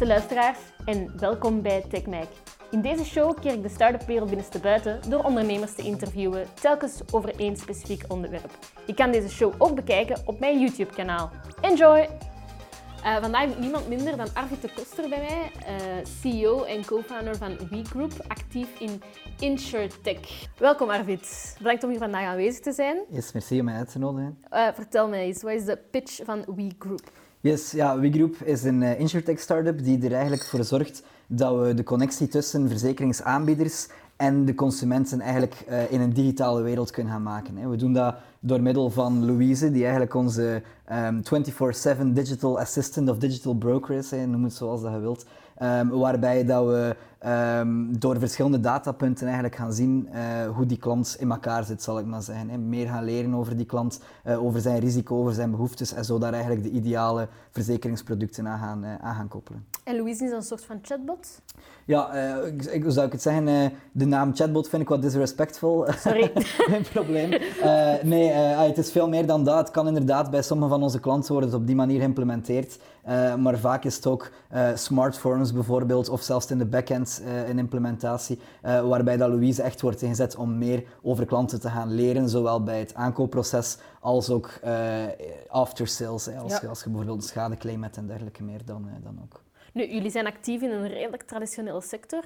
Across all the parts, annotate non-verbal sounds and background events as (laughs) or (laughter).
beste luisteraars en welkom bij TechMike. In deze show keer ik de start-up wereld binnenste buiten door ondernemers te interviewen, telkens over één specifiek onderwerp. Je kan deze show ook bekijken op mijn YouTube-kanaal. Enjoy! Uh, vandaag heb ik niemand minder dan Arvid de Koster bij mij, uh, CEO en co-founder van WeGroup, actief in InsurTech. Welkom Arvid, bedankt om hier vandaag aanwezig te zijn. Yes, merci om mij uit te nodigen. Uh, vertel mij eens, wat is de pitch van WeGroup? Yes, ja, WeGroup is een uh, insurtech startup die er eigenlijk voor zorgt dat we de connectie tussen verzekeringsaanbieders en de consumenten eigenlijk uh, in een digitale wereld kunnen gaan maken. Hè. We doen dat door middel van Louise, die eigenlijk onze um, 24-7 digital assistant of digital broker is, noem het zoals dat je wilt. Um, waarbij dat we um, door verschillende datapunten eigenlijk gaan zien uh, hoe die klant in elkaar zit, zal ik maar zeggen. Hè. Meer gaan leren over die klant, uh, over zijn risico, over zijn behoeftes en zo daar eigenlijk de ideale verzekeringsproducten aan gaan, uh, aan gaan koppelen. En Louise is een soort van chatbot? Ja, ik, hoe zou ik het zeggen? de naam chatbot vind ik wat disrespectful. Sorry. (laughs) Geen probleem. nee, het is veel meer dan dat. Het kan inderdaad bij sommige van onze klanten worden op die manier geïmplementeerd. maar vaak is het ook smartphones bijvoorbeeld, of zelfs in de backend uh, een implementatie, uh, waarbij dat Louise echt wordt ingezet om meer over klanten te gaan leren, zowel bij het aankoopproces als ook uh, after sales. Als, ja. je, als je bijvoorbeeld een schadeclaim hebt en dergelijke meer, dan, dan ook. Nu, jullie zijn actief in een redelijk traditionele sector.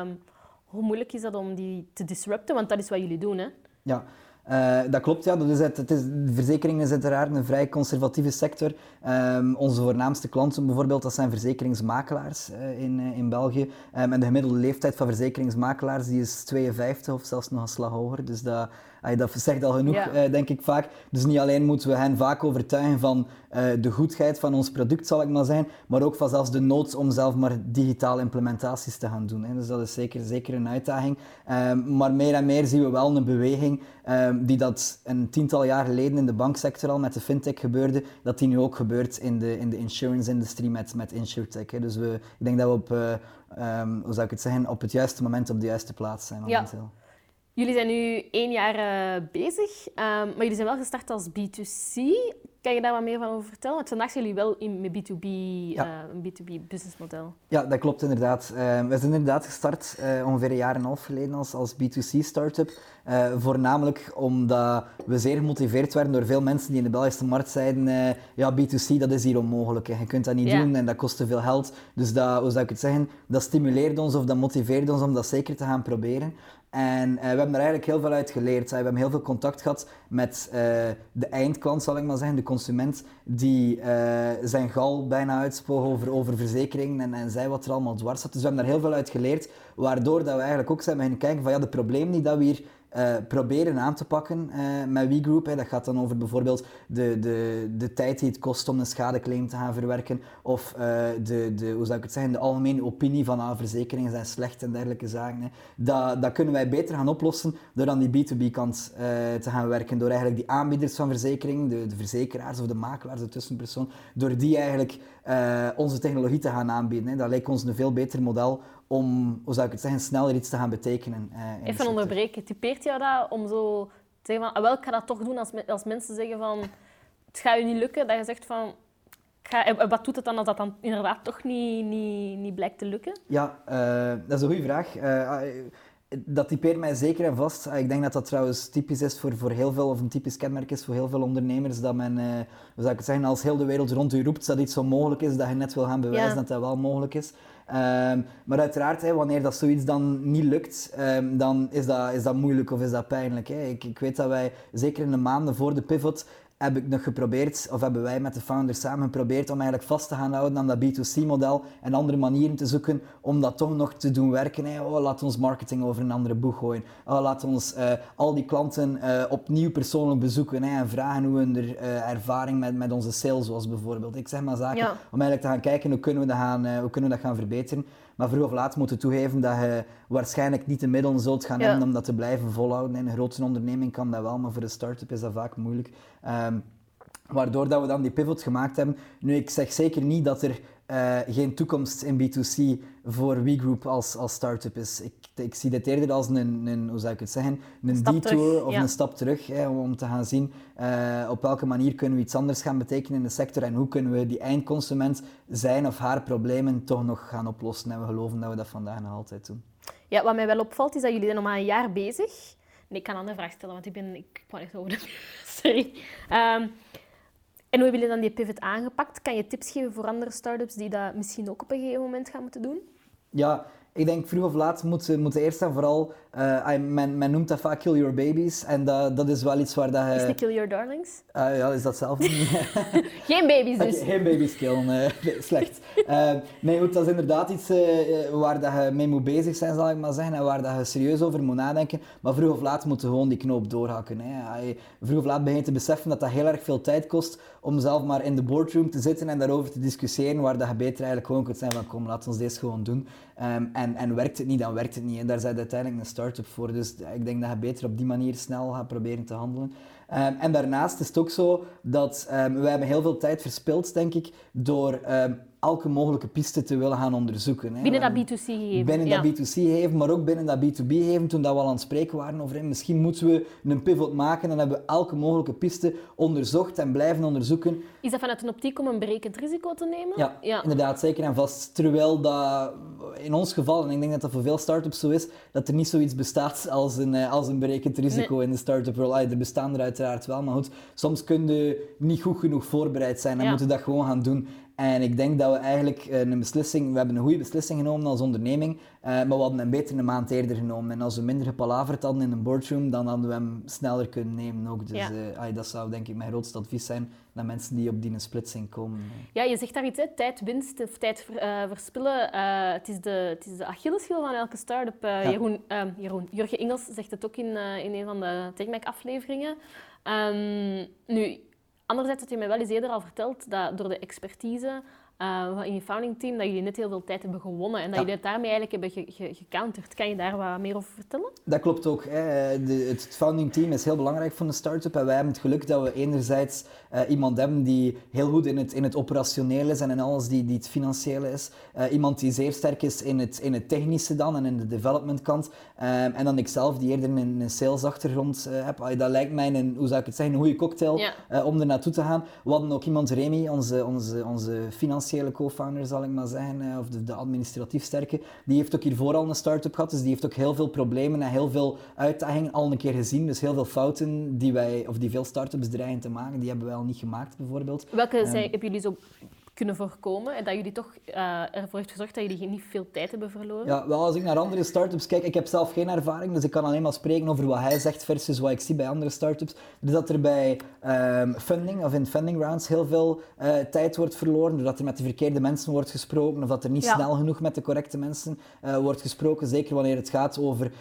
Um, hoe moeilijk is dat om die te disrupten? Want dat is wat jullie doen, hè? Ja, uh, dat klopt, ja. Dat is het, het is, de verzekering is uiteraard een vrij conservatieve sector. Um, onze voornaamste klanten bijvoorbeeld, dat zijn verzekeringsmakelaars uh, in, uh, in België. Um, en de gemiddelde leeftijd van verzekeringsmakelaars die is 52 of zelfs nog een slag hoger. Dus dat, dat zegt al genoeg, ja. denk ik vaak. Dus niet alleen moeten we hen vaak overtuigen van de goedheid van ons product, zal ik maar zeggen, maar ook van zelfs de nood om zelf maar digitale implementaties te gaan doen. Hè. Dus dat is zeker, zeker een uitdaging. Um, maar meer en meer zien we wel een beweging die dat een tiental jaar geleden in de banksector al met de fintech gebeurde, dat die nu ook gebeurt in de, in de insurance-industrie met, met insurtech. Hè. Dus we, ik denk dat we op, uh, um, hoe zou ik het zeggen, op het juiste moment op de juiste plaats zijn momenteel. Ja. Jullie zijn nu één jaar uh, bezig, um, maar jullie zijn wel gestart als B2C. Kan je daar wat meer van over vertellen? Want vandaag zijn jullie wel in met B2B, ja. uh, een B2B businessmodel. Ja, dat klopt inderdaad. Uh, we zijn inderdaad gestart uh, ongeveer een jaar en een half geleden als, als B2C startup. voornamelijk omdat we zeer gemotiveerd werden door veel mensen die in de Belgische markt zeiden ja, B2C dat is hier onmogelijk. Hè. Je kunt dat niet ja. doen en dat kost te veel geld. Dus dat, hoe zou ik het zeggen, dat stimuleerde ons of dat motiveerde ons om dat zeker te gaan proberen. En uh, we hebben er eigenlijk heel veel uit geleerd. We hebben heel veel contact gehad met uh, de eindklant, zal ik maar zeggen, de consument, die uh, zijn gal bijna uitspoog over, over verzekeringen en, en zei wat er allemaal dwars zat. Dus we hebben daar heel veel uit geleerd, waardoor dat we eigenlijk ook zijn beginnen kijken van ja, de problemen die dat we hier uh, proberen aan te pakken uh, met WeGroup. Hè. Dat gaat dan over bijvoorbeeld de, de, de tijd die het kost om een schadeclaim te gaan verwerken. Of uh, de, de, hoe zou ik het zeggen, de algemene opinie van ah, verzekeringen zijn slecht en dergelijke zaken. Hè. Dat, dat kunnen wij beter gaan oplossen door aan die B2B-kant te gaan werken. Door eigenlijk die aanbieders van verzekeringen, de, de verzekeraars of de makelaars, de tussenpersoon, door die eigenlijk onze technologie te gaan aanbieden. Hè. Dat lijkt ons een veel beter model om, hoe zou ik het zeggen, sneller iets te gaan betekenen. Uh, Even onderbreken, typeert jou dat om zo te zeggen van, ah, wel, ik ga dat toch doen als, als mensen zeggen van, het gaat je niet lukken, dat je zegt van, ga, wat doet het dan als dat dan inderdaad toch niet, niet, niet blijkt te lukken? Ja, uh, dat is een goede vraag. Uh, dat typeert mij zeker en vast. Ik denk dat dat trouwens typisch is voor, voor heel veel, of een typisch kenmerk is voor heel veel ondernemers, dat men, uh, hoe zou ik het zeggen, als heel de wereld rond u roept dat iets zo mogelijk is, dat je net wil gaan bewijzen ja. dat dat wel mogelijk is. Um, maar uiteraard, wanneer dat zoiets dan niet lukt, um, dan is dat, is dat moeilijk of is dat pijnlijk. Ik, ik weet dat wij, zeker in de maanden voor de pivot, heb ik nog geprobeerd, of hebben wij met de founders samen geprobeerd om eigenlijk vast te gaan houden aan dat B2C-model en andere manieren te zoeken om dat toch nog te doen werken. Hey, oh, laat ons marketing over een andere boeg gooien. Oh, laat ons uh, al die klanten uh, opnieuw persoonlijk bezoeken hey, en vragen hoe hun uh, ervaring met, met onze sales was bijvoorbeeld. Ik zeg maar zaken ja. om eigenlijk te gaan kijken hoe kunnen we dat gaan, hoe kunnen we dat gaan verbeteren. Maar vroeg of laat moeten toegeven dat je waarschijnlijk niet de middelen zult gaan ja. hebben om dat te blijven volhouden. In een grote onderneming kan dat wel, maar voor een start-up is dat vaak moeilijk. Um, Waardoor dat we dan die pivot gemaakt hebben. Nu, ik zeg zeker niet dat er uh, geen toekomst in B2C voor WeGroup als, als start-up is. Ik, ik zie dit eerder als een, een, hoe zou ik het zeggen, een detour of een stap terug. Hè, om te gaan zien uh, op welke manier kunnen we iets anders gaan betekenen in de sector en hoe kunnen we die eindconsument zijn of haar problemen toch nog gaan oplossen. En we geloven dat we dat vandaag nog altijd doen. Ja, wat mij wel opvalt is dat jullie zijn nog maar een jaar bezig. Nee, ik kan een andere vraag stellen, want ik ben... Ik kwam echt over de... (laughs) Sorry. Um, en hoe hebben jullie dan die pivot aangepakt? Kan je tips geven voor andere startups die dat misschien ook op een gegeven moment gaan moeten doen? Ja, ik denk vroeg of laat moeten moet eerst en vooral, uh, men, men, noemt dat vaak kill your babies en dat, dat is wel iets waar dat je... Is het kill your darlings? Uh, ja, is dat zelf (laughs) (laughs) Geen baby's dus? Geen baby's killen, (laughs) uh, slecht. nee, goed, dat is inderdaad iets waar dat je mee moet bezig zijn, zal ik maar zeggen, en waar dat je serieus over moet nadenken. Maar vroeg of laat moet je gewoon die knoop doorhakken. Hè. Vroeg of laat begin je te beseffen dat dat heel erg veel tijd kost om zelf maar in de boardroom te zitten en daarover te discussiëren, waar dat je beter eigenlijk gewoon kunt zijn van kom, laat ons deze gewoon doen. Ehm, en, en werkt het niet, dan werkt het niet. En daar zijn uiteindelijk een start-up voor. Dus ik denk dat je beter op die manier snel gaat proberen te handelen. Um, en daarnaast is het ook zo dat um, wij hebben heel veel tijd verspild, denk ik, door elke mogelijke piste te willen gaan onderzoeken. Hè. Binnen dat B2C-gegeven. Binnen dat B2C-gegeven, maar ook binnen dat B2B-gegeven, toen dat we al aan het spreken waren over, misschien moeten we een pivot maken en dan hebben we elke mogelijke piste onderzocht en blijven onderzoeken. Is dat vanuit een optiek om een berekend risico te nemen? Ja, ja, inderdaad, zeker en vast. Terwijl dat in ons geval, en ik denk dat dat voor veel start-ups zo is, dat er niet zoiets bestaat als een, eh, als een berekend risico in de start-up world. Er bestaan er uiteraard wel, maar goed, soms kun je niet goed genoeg voorbereid zijn en moeten dat gewoon gaan doen. En ik denk dat we eigenlijk eh, een beslissing, we hebben een goede beslissing genomen als onderneming, uh, maar we hadden hem beter een maand eerder genomen. En als we minder gepalaverd hadden in een boardroom, dan hadden we hem sneller kunnen nemen ook. Dus ja. uh, dat zou denk ik mijn grootste advies zijn naar mensen die op die splitsing komen. Ja, je zegt daar iets, hè? tijd winst of tijd ver, verspillen. het, is de, het is de Achilleshiel van elke start-up. Jeroen, Jeroen, Jurgen Ingels zegt het ook in, in een van de TechMac afleveringen. Um, nu, Anderzijds had je mij wel eens eerder al verteld dat door de expertise uh, in je founding team, dat jullie net heel veel tijd hebben gewonnen en dat jullie het daarmee eigenlijk hebben ge gecounterd. Kan je daar wat meer over vertellen? Dat klopt ook. Hè. De, het founding team is heel belangrijk voor een start-up en wij hebben het geluk dat we enerzijds uh, iemand hebben die heel goed in het, in het operationeel is en in alles die, die het financiële is. Uh, iemand die zeer sterk is in het, in het technische dan en in de development kant. En dan ikzelf die eerder een, een sales achtergrond heb. Dat lijkt mij een, hoe zou ik het zeggen, een goede cocktail ja. om er naartoe te gaan. We hadden ook iemand, Remy, onze, onze, onze financiële financiële co-founder, zal ik maar zeggen, eh, of de, de, administratief sterke, die heeft ook hiervoor al een start-up gehad, dus die heeft ook heel veel problemen en heel veel uitdagingen al een keer gezien. Dus heel veel fouten die wij, of die veel start-ups dreigen te maken, die hebben wij al niet gemaakt, bijvoorbeeld. Welke um, zijn, hebben jullie zo kunnen voorkomen en dat jullie toch uh, ervoor heeft gezorgd dat jullie niet veel tijd hebben verloren? Ja, wel als ik naar andere startups kijk, ik heb zelf geen ervaring, dus ik kan alleen maar spreken over wat hij zegt versus wat ik zie bij andere startups. Dus dat er bij um, funding of in funding rounds heel veel uh, tijd wordt verloren, doordat er met de verkeerde mensen wordt gesproken of dat er niet ja. snel genoeg met de correcte mensen uh, wordt gesproken. Zeker wanneer het gaat over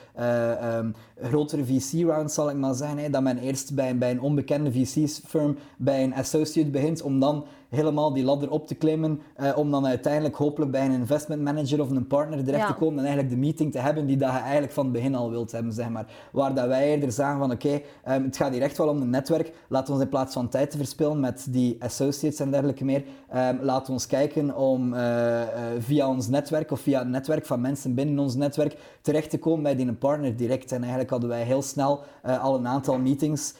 um, grotere VC-rounds, zal ik maar zeggen. Hè, dat men eerst bij, bij een onbekende VC-firm bij een associate begint om dan helemaal die ladder op te klimmen, uh, om dan uiteindelijk hopelijk bij een investment manager of een partner terecht te komen en eigenlijk de meeting te hebben die dat je eigenlijk van het begin al wilt hebben, zeg maar. Waar dat wij eerder zagen van, oké, okay, um, het gaat hier echt wel om een netwerk, laten we ons in plaats van tijd te verspillen met die associates en dergelijke meer, um, laten we ons kijken om uh, uh, via ons netwerk of via het netwerk van mensen binnen ons netwerk terecht te komen bij die partner direct. En eigenlijk hadden wij heel snel al een aantal meetings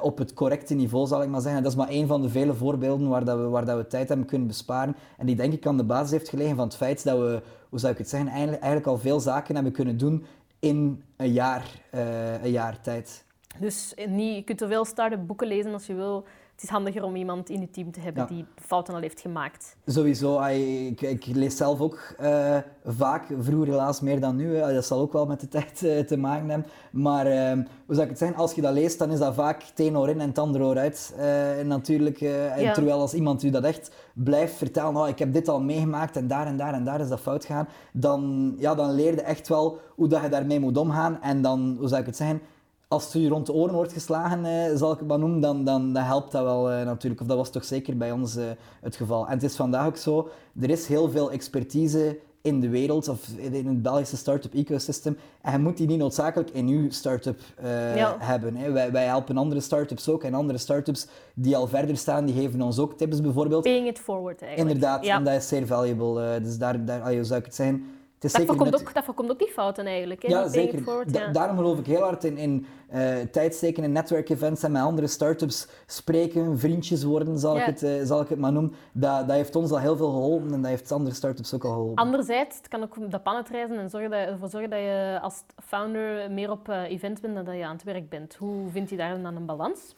op het correcte niveau, zal ik maar zeggen. Dat is maar één van de vele voorbeelden waar dat waar dat we tijd hebben kunnen besparen. En die denk ik aan de basis heeft gelegen van het feit dat we, hoe zou ik het zeggen, eigenlijk, eigenlijk al veel zaken hebben kunnen doen in een jaar, uh, een jaar tijd. Dus niet, je kunt zoveel start-up boeken lezen als je wil het is handiger om iemand in je team te hebben die fouten al heeft gemaakt. Sowieso. Ik, ik lees zelf ook uh, vaak, vroeger helaas meer dan nu. Dat zal ook wel met de tijd uh, te maken hebben. Maar uh, hoe zou ik het zeggen? Als je dat leest, dan is dat vaak tenor in en tanderoor uit. Eh, natuurlijk. Ja. Terwijl als iemand u dat echt blijft vertellen, oh, ik heb dit al meegemaakt en daar en daar en daar is dat fout gegaan, dan, ja, dan leer je echt wel hoe dat je daarmee moet omgaan. En dan, hoe zou ik het zeggen als je rond de oren wordt geslagen, eh, zal ik het maar noemen, dan, dan, dan helpt dat wel eh, natuurlijk. Of dat was toch zeker bij ons eh, het geval. En het is vandaag ook zo, er is heel veel expertise in de wereld of in het Belgische start-up ecosystem. En je moet die niet noodzakelijk in uw start-up eh, Ja. hebben. Hè. Wij, wij helpen andere start-ups ook en andere start-ups die al verder staan, die geven ons ook tips bijvoorbeeld. Paying it forward eigenlijk. Inderdaad, Ja. en dat is zeer valuable. eh, dus daar, daar zou ik het zeggen? Het Dat voorkomt, ook, dat voorkomt ook die fouten eigenlijk. Hè? ja, die zeker. Da-. Daarom geloof ik heel hard in, in eh, tijd steken in netwerkevents en met andere start-ups spreken, vriendjes worden, zal, Ja. ik, het, eh, zal ik het maar noemen. Dat, dat heeft ons al heel veel geholpen en dat heeft andere start-ups ook al geholpen. Anderzijds, het kan ook de pannen reizen en zorgen dat, ervoor zorgen dat je als founder meer op eh, event bent dan dat je aan het werk bent. Hoe vind je daar dan een balans?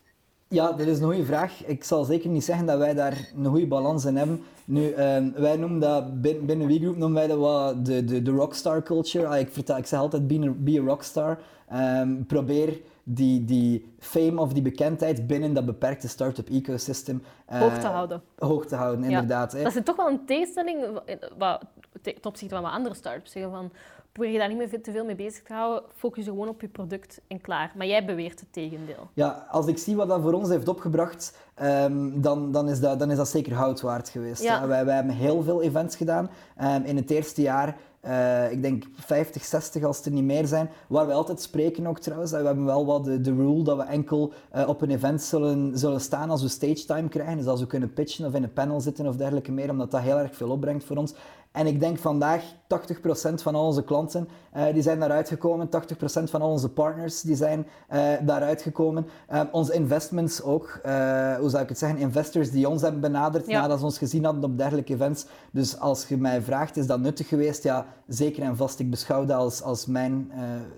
Ja, dit is een goede vraag. Ik zal zeker niet zeggen dat wij daar een goede balans in hebben. Nu, ehm, wij noemen dat, bin- binnen WeGroup noemen wij dat wat de, de, de rockstar culture. Ah, ik, vertel, ik zeg altijd, be a, be a rockstar. Ehm, probeer die, die fame of die bekendheid binnen dat beperkte start-up ecosystem eh, Hoog te houden. hoog te houden, inderdaad. Dat is toch wel een tegenstelling wat, ten opzichte van wat andere start-ups zeggen van probeer je daar niet meer te veel mee bezig te houden, focus je gewoon op je product en klaar. Maar jij beweert het tegendeel. Ja, als ik zie wat dat voor ons heeft opgebracht, ehm, dan, dan, is dat, dan is dat zeker hout waard geweest. Ja. Wij, wij hebben heel veel events gedaan. Ehm, in het eerste jaar, eh, ik denk 50, 60 als het er niet meer zijn, waar we altijd spreken ook trouwens. En we hebben wel wat de, de rule dat we enkel eh, op een event zullen, zullen staan als we stage time krijgen. Dus als we kunnen pitchen of in een panel zitten of dergelijke meer, omdat dat heel erg veel opbrengt voor ons. En ik denk vandaag 80% van al onze klanten eh, die zijn daaruit gekomen. 80% van al onze partners die zijn eh, daaruit gekomen. Eh, onze investments ook. eh, hoe zou ik het zeggen? Investors die ons hebben benaderd Ja. nadat ze ons gezien hadden op dergelijke events. Dus als je mij vraagt, is dat nuttig geweest? Ja, zeker en vast. Ik beschouw dat als, als mijn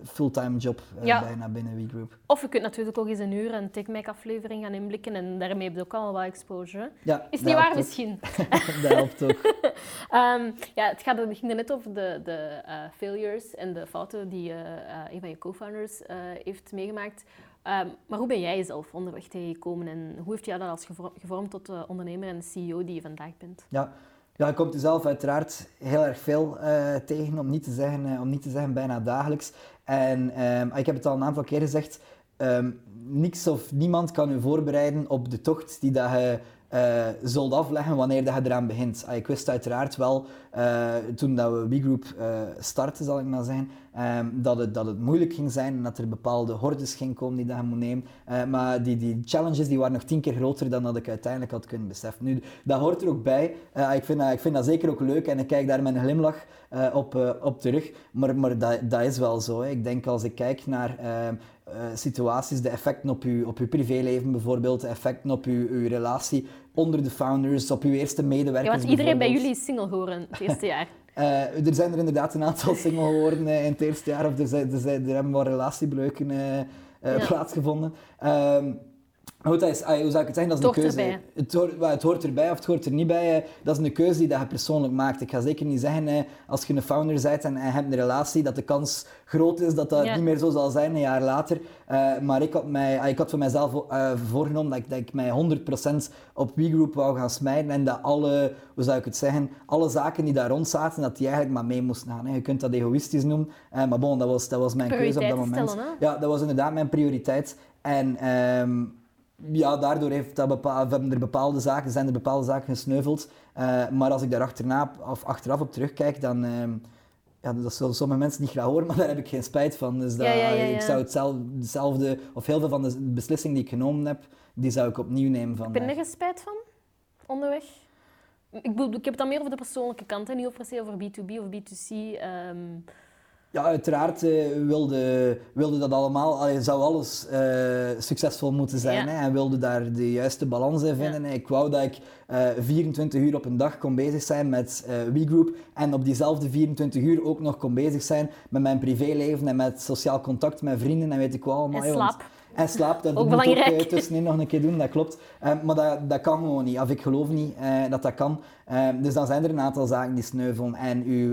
fulltime job Ja. bijna binnen WeGroup. Of je kunt natuurlijk ook eens een uur een TechMac aflevering gaan inblikken en daarmee heb je ook al wat exposure. Ja, Is niet waar misschien? (laughs) dat helpt ook. (laughs) Ehm, ja, het, gaat, het ging er net over de, de eh, failures en de fouten die eh, eh, een van je co-founders heeft meegemaakt. Ehm, maar hoe ben jij zelf onderweg tegengekomen en hoe heeft jou dat als gevormd, tot de ondernemer en CEO die je vandaag bent? Ja. Ja, ik kom zelf uiteraard heel erg veel tegen, om niet, te zeggen, om niet te zeggen bijna dagelijks. En ehm, ik heb het al een aantal keer gezegd, ehm, niks of niemand kan u voorbereiden op de tocht die dat je zult afleggen wanneer dat je eraan begint. Ah, ik wist uiteraard wel, eh, toen dat we WeGroup eh starten, zal ik maar zeggen, ehm, dat, het, dat het moeilijk ging zijn en dat er bepaalde hordes ging komen die dat je moet nemen. Eh, maar die, die challenges die waren nog tien keer groter dan dat ik uiteindelijk had kunnen beseffen. Nu, dat hoort er ook bij. Ik, vind ik vind dat zeker ook leuk en ik kijk daar met een glimlach op, op terug. Maar, maar dat, dat is wel zo. Hè. Ik denk als ik kijk naar ehm, eh, situaties, de effecten op uw, op uw privéleven bijvoorbeeld, de effecten op uw, uw relatie onder de founders, op uw eerste Ja, medewerkers want iedereen bij jullie is single geworden het eerste jaar. (laughs) Eh, er zijn er inderdaad een aantal single geworden eh, in het eerste jaar, of er, zijn, er, zijn, er hebben wel relatiebreuken eh, Ja. plaatsgevonden. Ehm, goed, dat is, hoe zou ik het zeggen? Dat is een hoort keuze. erbij. Het hoort, het hoort erbij of het hoort er niet bij. dat is een keuze die dat je persoonlijk maakt. Ik ga zeker niet zeggen, als je een founder bent en, je hebt een relatie, dat de kans groot is dat dat Ja. niet meer zo zal zijn een jaar later. Eh, maar ik had, mij, ah, ik had voor mijzelf eh, voorgenomen dat ik, dat ik mij 100% op WeGroup wou gaan smijten en dat alle, hoe zou ik het zeggen, alle zaken die daar rond zaten, dat die eigenlijk maar mee moesten gaan. Hè. Je kunt dat egoïstisch noemen, eh, maar bon, dat was, dat was mijn keuze op dat moment. stellen? Ja, dat was inderdaad mijn prioriteit. En ehm, ja, daardoor heeft dat bepaal, hebben er bepaalde zaken, zijn er bepaalde zaken gesneuveld. Eh, maar als ik daar achterna, of achteraf op terugkijk, dan... ehm, ja, dat zullen sommige mensen niet graag horen, (laughs) maar daar heb ik geen spijt van. Dus dat, Ja, ja, ja, ik zou hetzelfde, of heel veel van de beslissingen die ik genomen heb, die zou ik opnieuw nemen Heb je vandaag. nergens spijt van onderweg? Ik, bedoel, ik heb het dan meer over de persoonlijke kant, hè? niet se over B2B of B2C. ehm. Ja, uiteraard eh, wilde, wilde dat allemaal, allee, zou alles eh, succesvol moeten zijn Ja. hè, en wilde daar de juiste balans in vinden. Ik wou dat ik eh 24 uur op een dag kon bezig zijn met eh WeGroup en op diezelfde 24 uur ook nog kon bezig zijn met mijn privéleven en met sociaal contact met vrienden en weet ik wel allemaal. En slaap. En slaap, dat Ook moet ook belangrijk. eh, tussenin nog een keer doen, dat klopt. Eh, maar dat, dat kan gewoon niet, of ik geloof niet eh, dat dat kan. Dus dan zijn er een aantal zaken die sneuvelen. En uw,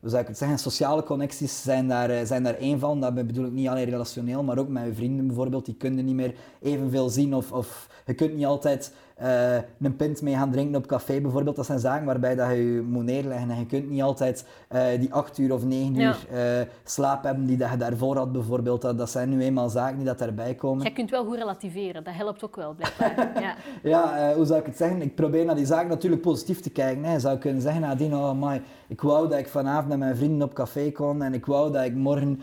hoe zou ik het zeggen, sociale connecties zijn daar, zijn daar één van. Dat bedoel ik niet alleen relationeel, maar ook met uw vrienden bijvoorbeeld. Die kunnen niet meer evenveel zien of, of je kunt niet altijd eh, een pint mee gaan drinken op café bijvoorbeeld. Dat zijn zaken waarbij dat je je moet neerleggen. En je kunt niet altijd eh, die acht uur of negen Ja. uur eh, slaap hebben die dat je daarvoor had bijvoorbeeld. Dat, dat zijn nu eenmaal zaken die dat daarbij komen. Jij kunt wel goed relativeren, dat helpt ook wel, blijkbaar. (laughs) ja. Ja, hoe zou ik het zeggen? Ik probeer naar die zaak natuurlijk positief te kijken. Hè. Je zou kunnen zeggen nadien, oh my, ik wou dat ik vanavond met mijn vrienden op café kon en ik wou dat ik morgen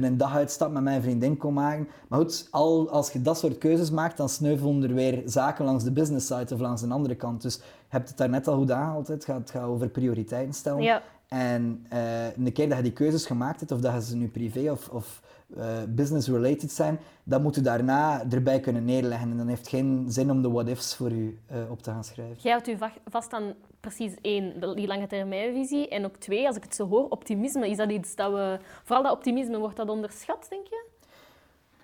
een dag uitstap met mijn vriendin kon maken. Maar goed, al, als je dat soort keuzes maakt, dan sneuvelen er weer zaken langs de business side of langs een andere kant. Dus je hebt het daar net al goed aangehaald. Het gaat, het gaat over prioriteiten stellen. Ja. En eh een keer dat je die keuzes gemaakt hebt, of dat ze nu privé of, of eh, business-related zijn, dan moet je daarna erbij kunnen neerleggen. En dan heeft het geen zin om de what-ifs voor u eh, op te gaan schrijven. Jij houdt u va- vast aan precies één, die lange termijnvisie. En ook twee, als ik het zo hoor, optimisme. Is dat iets dat we... Vooral dat optimisme, wordt dat onderschat, denk je?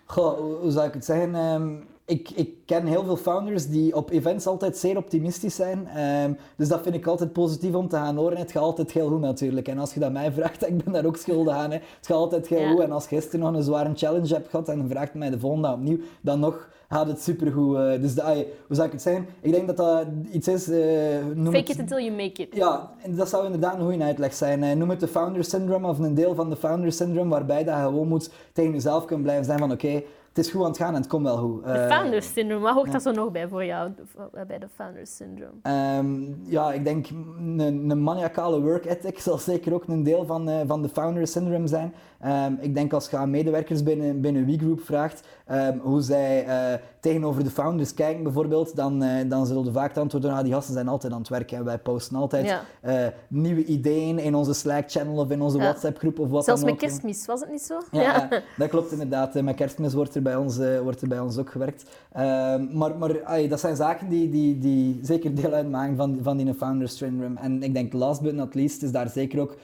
Goh, hoe, hoe zou ik het zeggen? Ehm, ik, ik ken heel veel founders die op events altijd zeer optimistisch zijn. Ehm, dus dat vind ik altijd positief om te gaan horen. Het gaat altijd heel goed natuurlijk. En als je dat mij vraagt, (laughs) ik ben daar ook schuldig aan. Hè. Het gaat altijd heel Ja. goed. En als je gisteren nog een zware challenge hebt gehad en je vraagt mij de volgende opnieuw, dan nog gaat het supergoed. eh. dus hoe zou ik het zeggen? Ik denk dat dat iets is... noem Fake het- it until you make it. ja, dat zou inderdaad een goede uitleg zijn. Noem het de founder syndrome of een deel van de founder syndrome, waarbij dat je gewoon moet tegen jezelf kunnen blijven zijn van oké, het is goed aan het gaan en het komt wel goed. De Eh, founders syndrome, wat hoort dat zo nog bij voor jou, de- bij de founders syndrome? Ehm, ja, ik denk een, een maniacale work ethic zal zeker ook een deel van, eh, van de founder syndrome zijn. Ehm, ik denk als je aan medewerkers binnen, binnen WeGroup vraagt ehm, hoe zij eh, tegenover de founders kijken bijvoorbeeld, dan, eh, dan zullen ze vaak het antwoord doen, ah, die gasten zijn altijd aan het werken en wij posten altijd Ja. eh, nieuwe ideeën in onze Slack-channel of in onze Ja. WhatsApp-groep of wat Zelfs dan met ook. kerstmis, was het niet zo? Ja, ja, dat klopt inderdaad. Met kerstmis wordt er bij ons, wordt er bij ons ook gewerkt. Ehm, maar maar dat zijn zaken die, die, die zeker deel uitmaken van, van die Founders Syndrome. En ik denk last but not least is daar zeker ook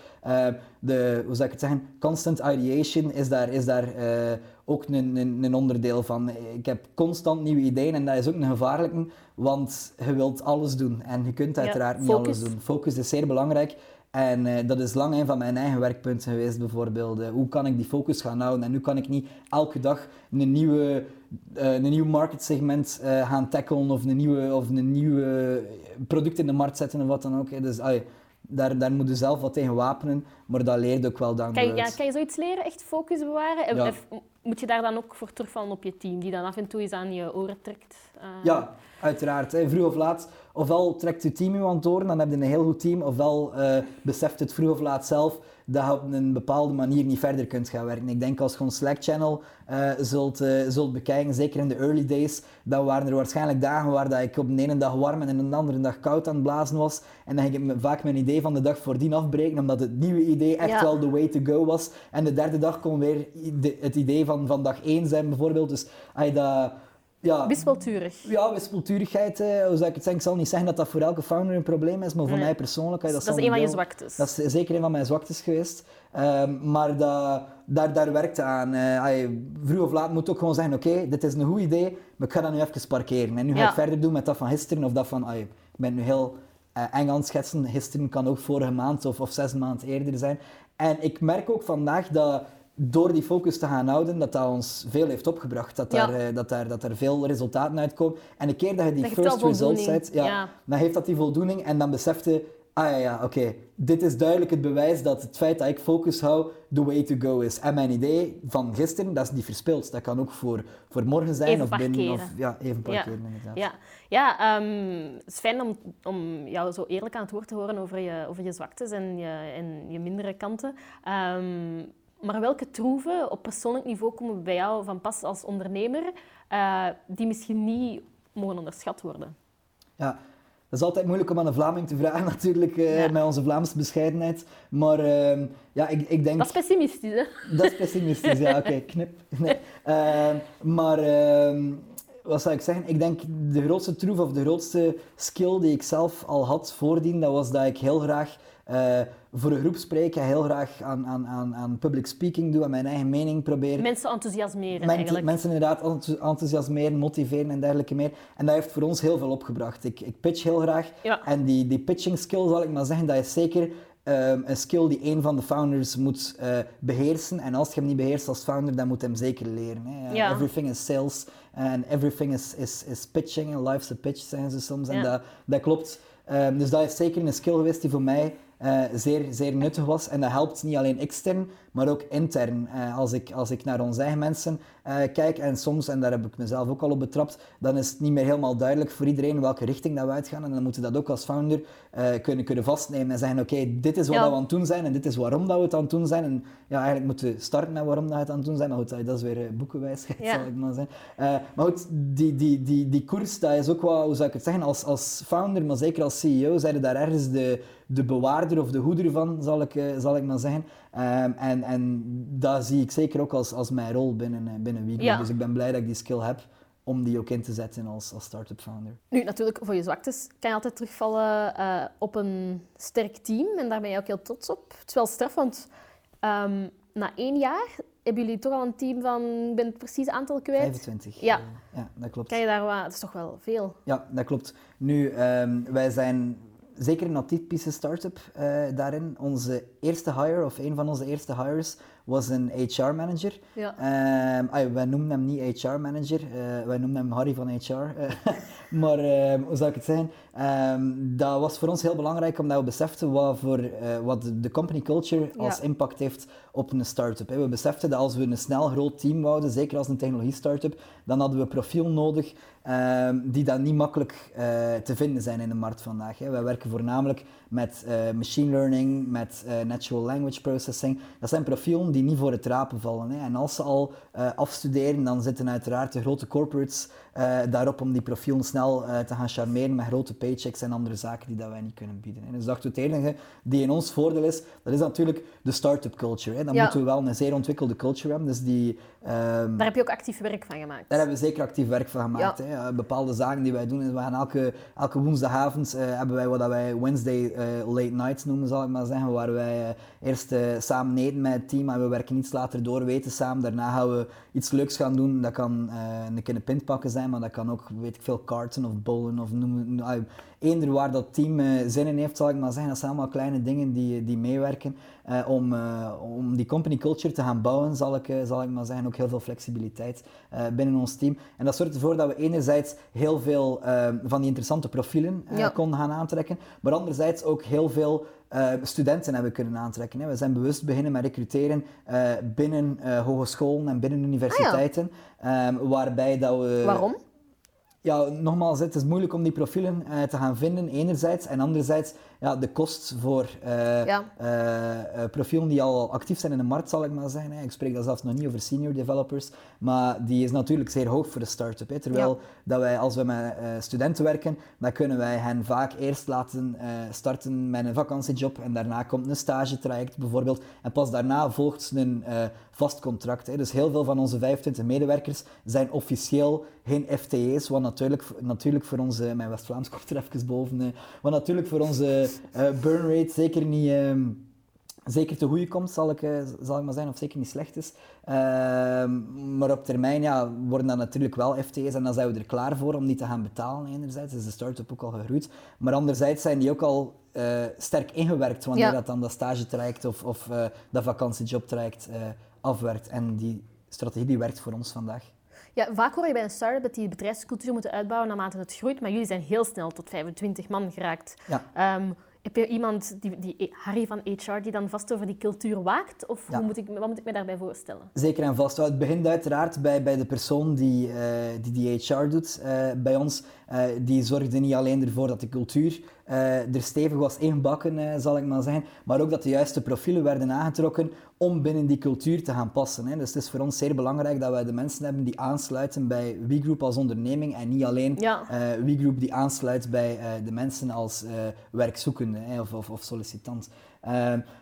de, hoe zou ik het zeggen, constant ideation is daar, is daar eh, ook een, een, een onderdeel van. Ik heb constant nieuwe ideeën en dat is ook een gevaarlijke, want je wilt alles doen en je kunt Ja, uiteraard niet alles doen. Focus is zeer belangrijk. En eh, dat is lang een van mijn eigen werkpunten geweest, bijvoorbeeld. Eh, hoe kan ik die focus gaan houden en hoe kan ik niet elke dag een, nieuwe, eh, een nieuw marketsegment gaan tackelen of een nieuwe, of een nieuwe product in de markt zetten of wat dan ook. Dus daar, daar moet je zelf wat tegen wapenen, maar dat leert ook wel the Kan je, ja, kan je zoiets leren, echt focus bewaren? En- Ja. moet je daar dan ook voor terugvallen op je team, die dan af en toe eens aan je oren trekt? Eh, Ja, uiteraard. Hè. Vroeg of laat, ofwel trekt je team je aan het oren, dan heb je een heel goed team, ofwel eh, beseft het vroeg of laat zelf dat je op een bepaalde manier niet verder kunt gaan werken. Ik denk als je ons Slack-channel eh, zult, eh, zult bekijken, zeker in de early days, dan waren er waarschijnlijk dagen waar dat ik op de ene dag warm en de andere dag koud aan het blazen was. En dan ging ik vaak mijn idee van de dag voordien afbreken, omdat het nieuwe idee echt Ja. wel the way to go was. En de derde dag kon weer de- het idee van, van dag één zijn, bijvoorbeeld. Dus als je dat... Ja, Wispelturig. ja, wispelturigheid, eh, hoe zou ik het zeggen? Ik zal niet zeggen dat dat voor elke founder een probleem is, maar voor Nee. mij persoonlijk... Dat, zal is een van je zwaktes. Dat is zeker een van mijn zwaktes geweest. Ehm, maar dat, daar, daar werkt aan. Ai, vroeg of laat moet ook gewoon zeggen, oké, dit is een goed idee, maar ik ga dat nu even parkeren. En nu ga Ja. ik verder doen met dat van gisteren of dat van... ai, ik ben nu heel eh, eng aan het schetsen. Gisteren kan ook vorige maand of, of zes maanden eerder zijn. En ik merk ook vandaag dat door die focus te gaan houden, dat dat ons veel heeft opgebracht. Dat, Ja. daar, eh, dat, daar, dat er veel resultaten uitkomen. En een keer dat je die Dat first results zet, ja, Ja. dan heeft dat die voldoening en dan beseft je, ah ja, ja oké, dit is duidelijk het bewijs dat het feit dat ik focus hou, the way to go is. En mijn idee van gisteren, dat is niet verspild. Dat kan ook voor, voor morgen zijn Even of binnen, of ja, even parkeren inderdaad. Ja, ja ehm, het is fijn om, om jou zo eerlijk aan het woord te horen over je, over je zwaktes en je, en je mindere kanten. Ehm, maar welke troeven op persoonlijk niveau komen bij jou van pas als ondernemer, eh, die misschien niet mogen onderschat worden? Ja, dat is altijd moeilijk om aan een Vlaming te vragen (laughs) natuurlijk, eh, Ja. met onze Vlaamse bescheidenheid. Maar ehm, ja, ik, ik denk... Dat is pessimistisch, hè? Dat is pessimistisch, ja, oké, (laughs) knip. Nee. Ehm, maar ehm, wat zou ik zeggen? Ik denk de grootste troef of de grootste skill die ik zelf al had voordien, dat was dat ik heel graag eh, voor een groep spreek heel graag aan, aan, aan, aan public speaking doe en mijn eigen mening probeer. Mensen enthousiasmeren Men- eigenlijk. mensen inderdaad enthousi- enthousiasmeren, motiveren en dergelijke meer. En dat heeft voor ons heel veel opgebracht. Ik, ik pitch heel graag. Ja. En die, die pitching skill, zal ik maar zeggen, dat is zeker ehm, een skill die een van de founders moet eh, beheersen. En als je hem niet beheerst als founder, dan moet je hem zeker leren. Hè. Ja. Everything is sales en everything is, is, is pitching. En life's a pitch, zeggen ze soms. En dat, dat klopt. Ehm, dus dat is zeker een skill geweest die voor mij eh, zeer, zeer nuttig was. En dat helpt niet alleen extern, maar ook intern. Eh, als, ik, als ik naar onze eigen mensen eh, kijk, en soms, en daar heb ik mezelf ook al op betrapt, dan is het niet meer helemaal duidelijk voor iedereen welke richting dat we uitgaan. En dan moeten we dat ook als founder kunnen, kunnen vastnemen en zeggen, oké, dit is wat Ja. we aan het doen zijn en dit is waarom dat we het aan het doen zijn. En ja, eigenlijk moeten we starten met waarom dat we het aan het doen zijn. Maar goed, dat is weer boekenwijsheid, (laughs) Ja. zal ik maar zeggen. Maar goed, die, die, die, die koers, dat is ook wel, hoe zou ik het zeggen, als, als founder, maar zeker als CEO, zijn daar ergens de, de bewaarder of de hoeder van, zal ik, eh, zal ik maar zeggen. Ehm, en, en dat zie ik zeker ook als, als mijn rol binnen, eh, binnen. Ja. Dus ik ben blij dat ik die skill heb om die ook in te zetten als, als start-up founder. Nu, natuurlijk, voor je zwaktes kan je altijd terugvallen eh, op een sterk team. En daar ben je ook heel trots op. Het is wel straf, want ehm, na één jaar hebben jullie toch al een team van... Ik ben het precieze aantal kwijt. 25. Ja. ja, dat klopt. Kan je daar wat... Dat is toch wel veel. Ja, dat klopt. Nu, ehm, wij zijn zeker een atypische start-up eh, daarin. Onze eerste hire, of een van onze eerste hires, was een HR-manager. Ja. Ehm, wij noemen hem niet HR-manager, eh, wij noemen hem Harry van HR. eh, (laughs) maar ehm, hoe zou ik het zeggen? Ehm, dat was voor ons heel belangrijk omdat we beseften wat, voor, eh, wat de- company culture als Ja. impact heeft op een start-up. We beseften dat als we een snel groot team wouden, zeker als een technologie-startup, dan hadden we profiel nodig die dan niet makkelijk te vinden zijn in de markt vandaag. Hè. Wij werken voornamelijk met machine learning, met natural language processing. Dat zijn profielen die niet voor het rapen vallen. Hè. En als ze al eh, afstuderen, dan zitten uiteraard de grote corporates eh, daarop om die profielen snel eh, te gaan charmeren met grote paychecks en andere zaken die dat wij niet kunnen bieden. Hè. Dus dachten we, het enige die in ons voordeel is, dat is natuurlijk de start-up culture. Hè. Dan Ja. moeten we wel een zeer ontwikkelde culture hebben. Dus die, ehm, Daar heb je ook actief werk van gemaakt. daar hebben we zeker actief werk van gemaakt. Ja. Hè. Eh, bepaalde zaken die wij doen, is we gaan elke, elke woensdagavond hebben wij wat dat wij Wednesday late nights noemen, zal ik maar zeggen, waar wij eerst samen eten met het team en we werken iets later door, weten samen. Daarna gaan we iets leuks gaan doen. Dat kan een keer een pint pakken zijn, maar dat kan ook, weet ik veel, karten of bowlen of noem, ah, eender waar dat team eh, zin in heeft, zal ik maar zeggen. Dat zijn allemaal kleine dingen die, die meewerken eh, om, eh, om die company culture te gaan bouwen, zal ik, zal ik maar zeggen. Ook heel veel flexibiliteit binnen ons team. En dat zorgt ervoor dat we enerzijds heel veel van die interessante profielen Ja. konden gaan aantrekken, maar anderzijds ook heel veel studenten hebben kunnen aantrekken. Hè. We zijn bewust beginnen met recruteren binnen hogescholen en binnen universiteiten, ehm, waarbij dat we... Waarom? Ja, nogmaals, het is moeilijk om die profielen eh, te gaan vinden, enerzijds. En anderzijds, ja, de kost voor Ja. eh, profielen die al actief zijn in de markt, zal ik maar zeggen. hè. Ik spreek daar zelfs nog niet over senior developers, maar die is natuurlijk zeer hoog voor de start-up. hè. Terwijl dat wij, als we met studenten werken, dan kunnen wij hen vaak eerst laten starten met een vakantiejob en daarna komt een stagetraject bijvoorbeeld. En pas daarna volgt een vast contract. Hè. Dus heel veel van onze 25 medewerkers zijn officieel geen FTE's, wat natuurlijk, natuurlijk voor onze, mijn West-Vlaams (laughs) komt er even boven, eh, wat natuurlijk voor onze eh, burn rate zeker niet, ehm, zeker te goede komt, zal ik, eh, zal ik maar zeggen, of zeker niet slecht is. Ehm, maar op termijn ja, worden dat natuurlijk wel FTE's en dan zijn we er klaar voor om die te gaan betalen. Enerzijds is de start-up ook al gegroeid, maar anderzijds zijn die ook al eh, sterk ingewerkt wanneer Ja. dat dan dat stagetraject of, of eh, dat vakantiejobtraject eh afwerkt. En die strategie die werkt voor ons vandaag. Ja, vaak hoor je bij een start-up dat die de bedrijfscultuur moeten uitbouwen naarmate het groeit, maar jullie zijn heel snel tot 25 man geraakt. Ja. Ehm, heb je iemand, die, die Harry van HR, die dan vast over die cultuur waakt? Of Ja. hoe moet ik, wat moet ik me daarbij voorstellen? Zeker en vast. Het begint uiteraard bij, bij de persoon die, eh, die die HR doet eh, bij ons. Eh, die zorgde niet alleen ervoor dat de cultuur eh, er stevig was ingebakken, eh, zal ik maar zeggen, maar ook dat de juiste profielen werden aangetrokken om binnen die cultuur te gaan passen. Hè. Dus het is voor ons zeer belangrijk dat wij de mensen hebben die aansluiten bij WeGroup als onderneming en niet alleen Ja. eh WeGroup die aansluit bij de mensen als werkzoekende hè, of, of, of sollicitant.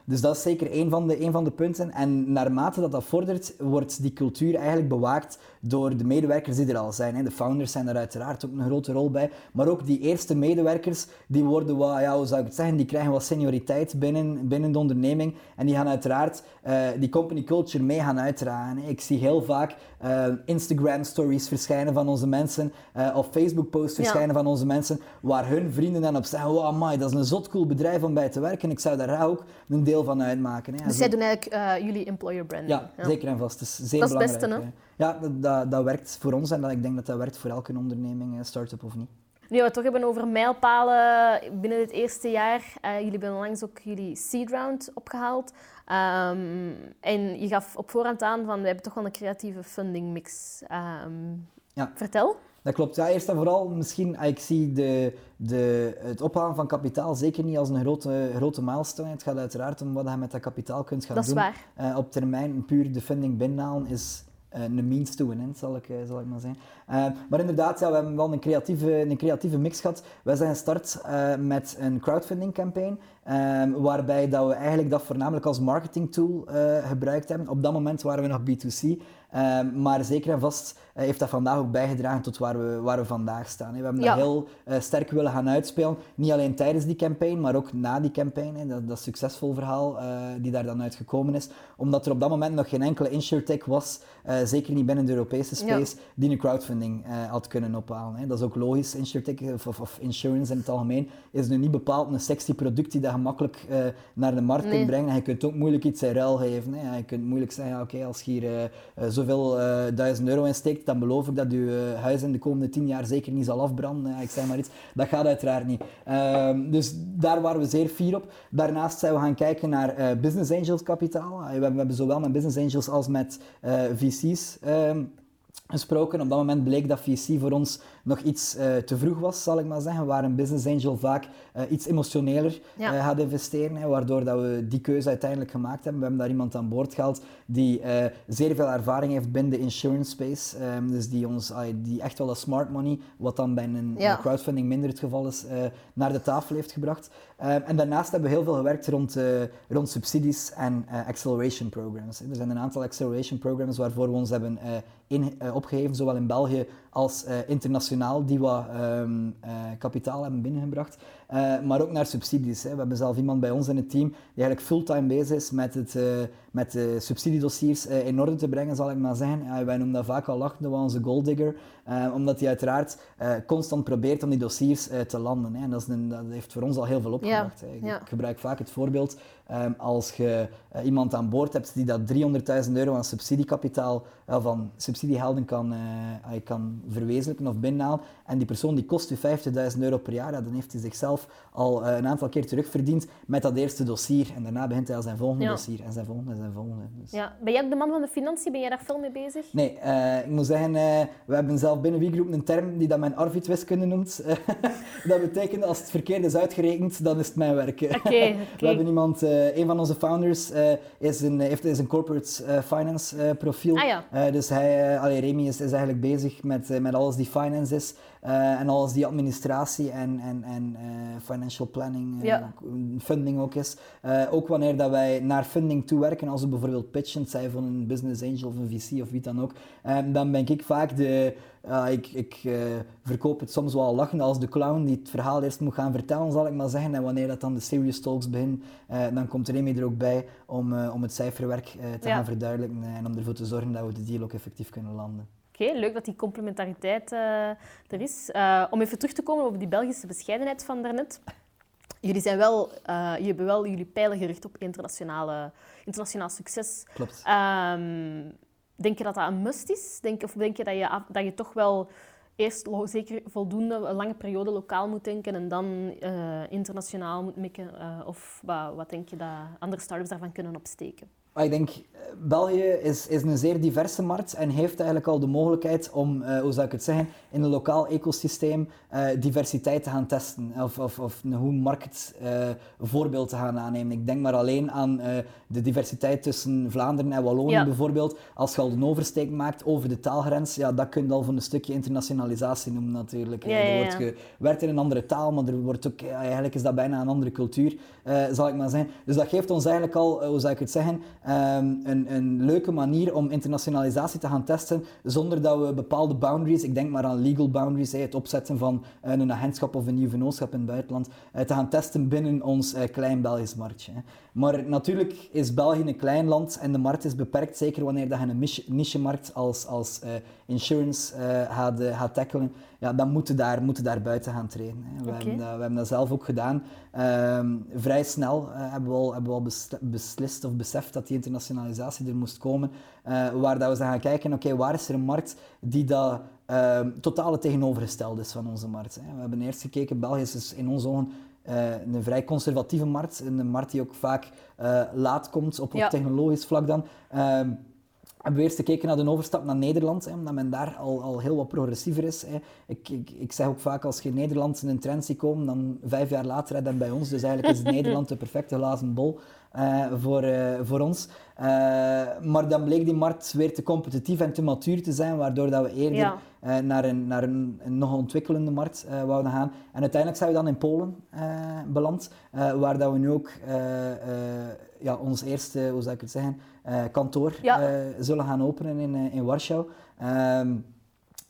Dus dat is zeker een van, de, een van de punten. En naarmate dat dat vordert, wordt die cultuur eigenlijk bewaakt door de medewerkers die er al zijn. Hè. De founders zijn daar uiteraard ook een grote rol bij. Maar ook die eerste medewerkers, die worden wat, ja, hoe zou ik het zeggen, die krijgen wat senioriteit binnen, binnen de onderneming. En die gaan uiteraard eh, die company culture mee gaan uitdragen. hè. Ik zie heel vaak eh, Instagram stories verschijnen van onze mensen, eh, of Facebook posts Ja. verschijnen van onze mensen, waar hun vrienden dan op zeggen, wow, amai, dat is een zot cool bedrijf om bij te werken, ik zou daar ook een deel van uitmaken. Hè. Dus zij doen eigenlijk uh, jullie employer branding? Ja, zeker en vast. Het is zeer dat belangrijk. is beste, hè? Ja, dat, dat, dat, werkt voor ons en dat, ik denk dat dat werkt voor elke onderneming, start-up of niet. Nu we het toch hebben over mijlpalen binnen dit eerste jaar. Uh, jullie hebben onlangs ook jullie seed round opgehaald. Um, en je gaf op voorhand aan van we hebben toch wel een creatieve funding mix. Um, ja. Vertel. Dat klopt. Ja, eerst en vooral misschien, ah, ik zie de, de, het ophalen van kapitaal zeker niet als een grote, grote milestone. Het gaat uiteraard om wat je met dat kapitaal kunt gaan dat doen. Is waar. Uh, op termijn puur de funding binnenhalen is een means to an end, zal ik, uh, zal ik maar zeggen. Uh, maar inderdaad, ja, we hebben wel een creatieve, een creatieve mix gehad. Wij zijn gestart met een crowdfunding campaign, waarbij dat we eigenlijk dat voornamelijk als marketing tool gebruikt hebben. Op dat moment waren we nog B2C, maar zeker en vast heeft dat vandaag ook bijgedragen tot waar we, waar we vandaag staan. We hebben ja. dat heel sterk willen gaan uitspelen, niet alleen tijdens die campaign, maar ook na die campaign. Dat, dat succesvol verhaal die daar dan uitgekomen is, omdat er op dat moment nog geen enkele insurtech was, zeker niet binnen de Europese space, ja. die een crowdfunding had kunnen ophalen. Dat is ook logisch. Insurtech of, of, of, insurance in het algemeen is nu niet bepaald een sexy product die dat gemakkelijk uh, naar de markt nee. kunt brengen. En je kunt ook moeilijk iets in ruil geven. Hè. Je kunt moeilijk zeggen, oké, okay, als je hier uh, zoveel duizend euro in steekt, dan beloof ik dat je huis in de komende tien jaar zeker niet zal afbranden. ik zeg maar iets. Dat gaat uiteraard niet. Ehm, dus daar waren we zeer fier op. Daarnaast zijn we gaan kijken naar business angels kapitaal. we, hebben, we hebben zowel met business angels als met VC's um, gesproken. Op dat moment bleek dat VC voor ons nog iets uh, te vroeg was, zal ik maar zeggen. Waar een business angel vaak uh, iets emotioneler ja. uh, gaat investeren. Hè, waardoor dat we die keuze uiteindelijk gemaakt hebben. We hebben daar iemand aan boord gehaald die zeer veel ervaring heeft binnen de insurance space. Um, dus die, ons, die echt wel een smart money, wat dan bij een ja. crowdfunding minder het geval is, naar de tafel heeft gebracht. en daarnaast hebben we heel veel gewerkt rond, rond subsidies en acceleration programs. Er zijn een aantal acceleration programs waarvoor we ons hebben in, opgegeven, zowel in België als uh, internationaal, die wat um, uh, kapitaal hebben binnengebracht. Uh, maar ook naar subsidies. Hè. We hebben zelf iemand bij ons in het team die eigenlijk fulltime bezig is met, het, met de subsidiedossiers in orde te brengen, zal ik maar zeggen. wij noemen dat vaak al lachende onze golddigger, omdat hij uiteraard constant probeert om die dossiers te landen. Hè. En dat, is een, dat, heeft voor ons al heel veel opgebracht. Ja. Ik, ja. gebruik vaak het voorbeeld, um, als je iemand aan boord hebt die dat 300.000 euro aan subsidiekapitaal van subsidiehelden kan, kan verwezenlijken of binnenhalen. En die persoon die kost u 50.000 euro per jaar, ja, dan heeft hij zichzelf al uh, een aantal keer terugverdiend met dat eerste dossier. En daarna begint hij al zijn volgende ja. dossier en zijn volgende en zijn volgende. Dus. Ja. Ben jij ook de man van de financiën? Ben jij daar veel mee bezig? Nee, uh, ik moet zeggen, uh, we hebben zelf binnen WeGroup een term die dat men Arvid-wiskunde noemt. (laughs) dat betekent als het verkeerd is uitgerekend, dan is het mijn werk. Oké. (laughs) Okay, We hebben iemand, een van onze founders is een, heeft is een corporate finance profiel. Ah, ja. dus hij, allee, Remy is, is eigenlijk bezig met, met alles die finance is. Uh, en alles die administratie en, en, en uh, financial planning, uh, ja. funding ook is. ook wanneer dat wij naar funding toewerken, als we bijvoorbeeld pitchen, zij van een business angel of een VC of wie dan ook, dan ben ik vaak de, ik, ik verkoop het soms wel lachend als de clown die het verhaal eerst moet gaan vertellen, zal ik maar zeggen. En wanneer dat dan de serious talks beginnen, dan komt Remy er ook bij om, om het cijferwerk te ja. gaan verduidelijken en om ervoor te zorgen dat we de deal ook effectief kunnen landen. Oké, okay, leuk dat die complementariteit uh, er is. Uh, om even terug te komen op die Belgische bescheidenheid van daarnet. Jullie, zijn wel, uh, jullie hebben wel jullie pijlen gericht op internationale, internationaal succes. Klopt. Um, denk je dat dat een must is? Denk, of denk je dat je, dat je toch wel eerst zeker voldoende, een lange periode lokaal moet denken en dan internationaal moet mikken? of wat, wat denk je dat andere start-ups daarvan kunnen opsteken? Ik denk, België is, is een zeer diverse markt en heeft eigenlijk al de mogelijkheid om, uh, hoe zou ik het zeggen, in een lokaal ecosysteem uh, diversiteit te gaan testen. Of, of, of een goed marktvoorbeeld uh, te gaan aannemen. Ik denk maar alleen aan de diversiteit tussen Vlaanderen en Wallonië ja. bijvoorbeeld. Als je al een oversteek maakt over de taalgrens, ja, dat kun je al voor een stukje internationalisatie noemen natuurlijk. Ja, ja, er wordt gewerkt in een andere taal, maar er wordt ook, eigenlijk is dat bijna een andere cultuur, zal ik maar zeggen. Dus dat geeft ons eigenlijk al, hoe zou ik het zeggen, ehm, een, een leuke manier om internationalisatie te gaan testen zonder dat we bepaalde boundaries, ik denk maar aan legal boundaries, het opzetten van een agentschap of een nieuw vennootschap in het buitenland, te gaan testen binnen ons klein Belgisch marktje. Maar natuurlijk is België een klein land en de markt is beperkt, zeker wanneer dat je een niche-markt als, als insurance gaat, gaat tackelen ja, dan moeten daar, moeten daar buiten gaan trainen. We, hebben dat, we, hebben dat, zelf ook gedaan. Ehm, vrij snel uh, hebben we al, hebben we al beslist of beseft dat die internationalisatie er moest komen. Uh, waar dat we zijn gaan kijken, oké, waar is er een markt die dat uh, totaal tegenovergesteld is van onze markt. Hè? We hebben eerst gekeken, België is in onze ogen uh, een vrij conservatieve markt. Een markt die ook vaak laat komt op, ja. technologisch vlak dan. Ehm, hebben we eerst gekeken naar de overstap naar Nederland, hè, omdat men daar al, al heel wat progressiever is. Hè. Ik, ik, ik, zeg ook vaak, als je in Nederland in een trend ziet komen, dan vijf jaar later dan bij ons. Dus eigenlijk is (laughs) Nederland de perfecte glazen bol voor, uh, voor ons. Uh, maar dan bleek die markt weer te competitief en te matuur te zijn, waardoor dat we eerder ja. naar, een, naar een, een, nog ontwikkelende markt wouden gaan. En uiteindelijk zijn we dan in Polen beland, waar dat we nu ook ja, ons eerste, hoe zou ik het zeggen, kantoor ja. zullen gaan openen in, in Warschau. Um,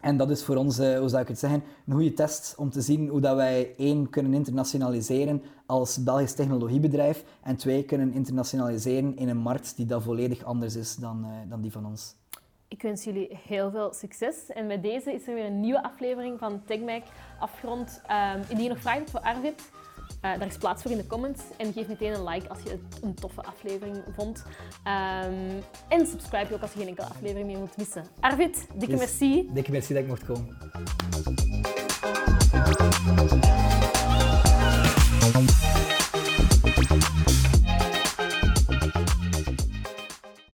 en dat is voor ons, hoe zou ik het zeggen, een goede test om te zien hoe dat wij één kunnen internationaliseren als Belgisch technologiebedrijf en twee kunnen internationaliseren in een markt die dat volledig anders is dan, dan die van ons. Ik wens jullie heel veel succes. En met deze is er weer een nieuwe aflevering van TechMac afgerond. Um, indien je nog vragen hebt voor Arvid, eh, daar is plaats voor in de comments. En geef meteen een like als je het een toffe aflevering vond. Ehm, en subscribe je ook als je geen enkele aflevering meer wilt missen. Arvid, dikke merci. Dikke merci dat ik mocht komen.